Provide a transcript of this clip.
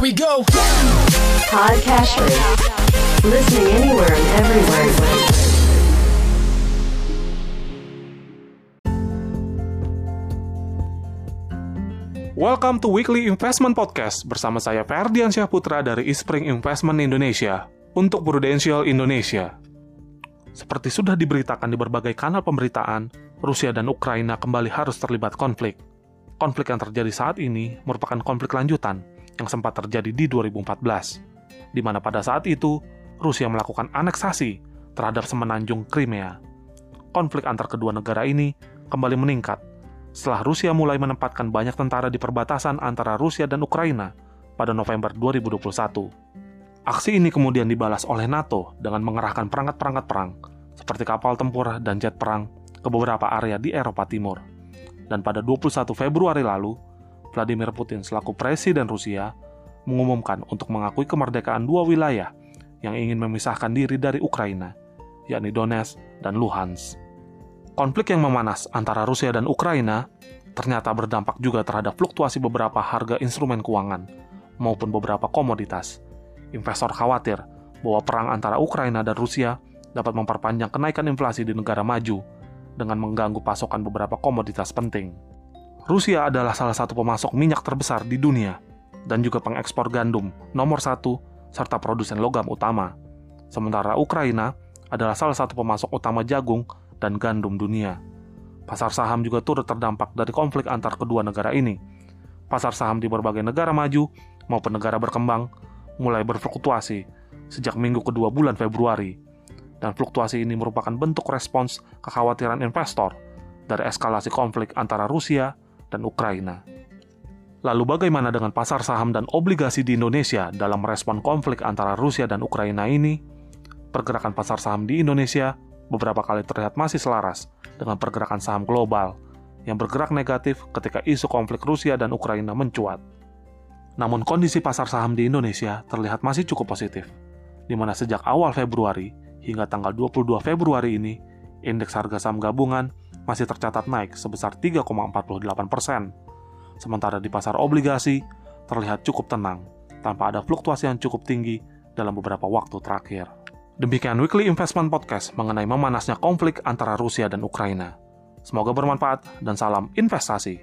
Here we go. Listening anywhere and everywhere. Welcome to Weekly Investment Podcast bersama saya Ferdian Syahputra dari Ispring Investment Indonesia untuk Prudential Indonesia. Seperti sudah diberitakan di berbagai kanal pemberitaan, Rusia dan Ukraina kembali harus terlibat konflik. Konflik yang terjadi saat ini merupakan konflik lanjutan yang sempat terjadi di 2014, di mana pada saat itu Rusia melakukan aneksasi terhadap semenanjung Crimea. Konflik antar kedua negara ini kembali meningkat setelah Rusia mulai menempatkan banyak tentara di perbatasan antara Rusia dan Ukraina pada November 2021. Aksi ini kemudian dibalas oleh NATO dengan mengerahkan perangkat-perangkat perang seperti kapal tempur dan jet perang ke beberapa area di Eropa Timur. Dan pada 21 Februari lalu, Vladimir Putin selaku presiden Rusia mengumumkan untuk mengakui kemerdekaan dua wilayah yang ingin memisahkan diri dari Ukraina, yakni Donetsk dan Luhansk. Konflik yang memanas antara Rusia dan Ukraina ternyata berdampak juga terhadap fluktuasi beberapa harga instrumen keuangan maupun beberapa komoditas. Investor khawatir bahwa perang antara Ukraina dan Rusia dapat memperpanjang kenaikan inflasi di negara maju dengan mengganggu pasokan beberapa komoditas penting. Rusia adalah salah satu pemasok minyak terbesar di dunia dan juga pengekspor gandum nomor satu serta produsen logam utama. Sementara Ukraina adalah salah satu pemasok utama jagung dan gandum dunia. Pasar saham juga turut terdampak dari konflik antar kedua negara ini. Pasar saham di berbagai negara maju maupun negara berkembang mulai berfluktuasi sejak minggu kedua bulan Februari. Dan fluktuasi ini merupakan bentuk respons kekhawatiran investor dari eskalasi konflik antara Rusia dan Ukraina. Lalu bagaimana dengan pasar saham dan obligasi di Indonesia dalam respon konflik antara Rusia dan Ukraina ini? Pergerakan pasar saham di Indonesia beberapa kali terlihat masih selaras dengan pergerakan saham global yang bergerak negatif ketika isu konflik Rusia dan Ukraina mencuat. Namun kondisi pasar saham di Indonesia terlihat masih cukup positif, di mana sejak awal Februari hingga tanggal 22 Februari ini, indeks harga saham gabungan masih tercatat naik sebesar 3,48 persen. Sementara di pasar obligasi terlihat cukup tenang, tanpa ada fluktuasi yang cukup tinggi dalam beberapa waktu terakhir. Demikian Weekly Investment Podcast mengenai memanasnya konflik antara Rusia dan Ukraina. Semoga bermanfaat dan salam investasi.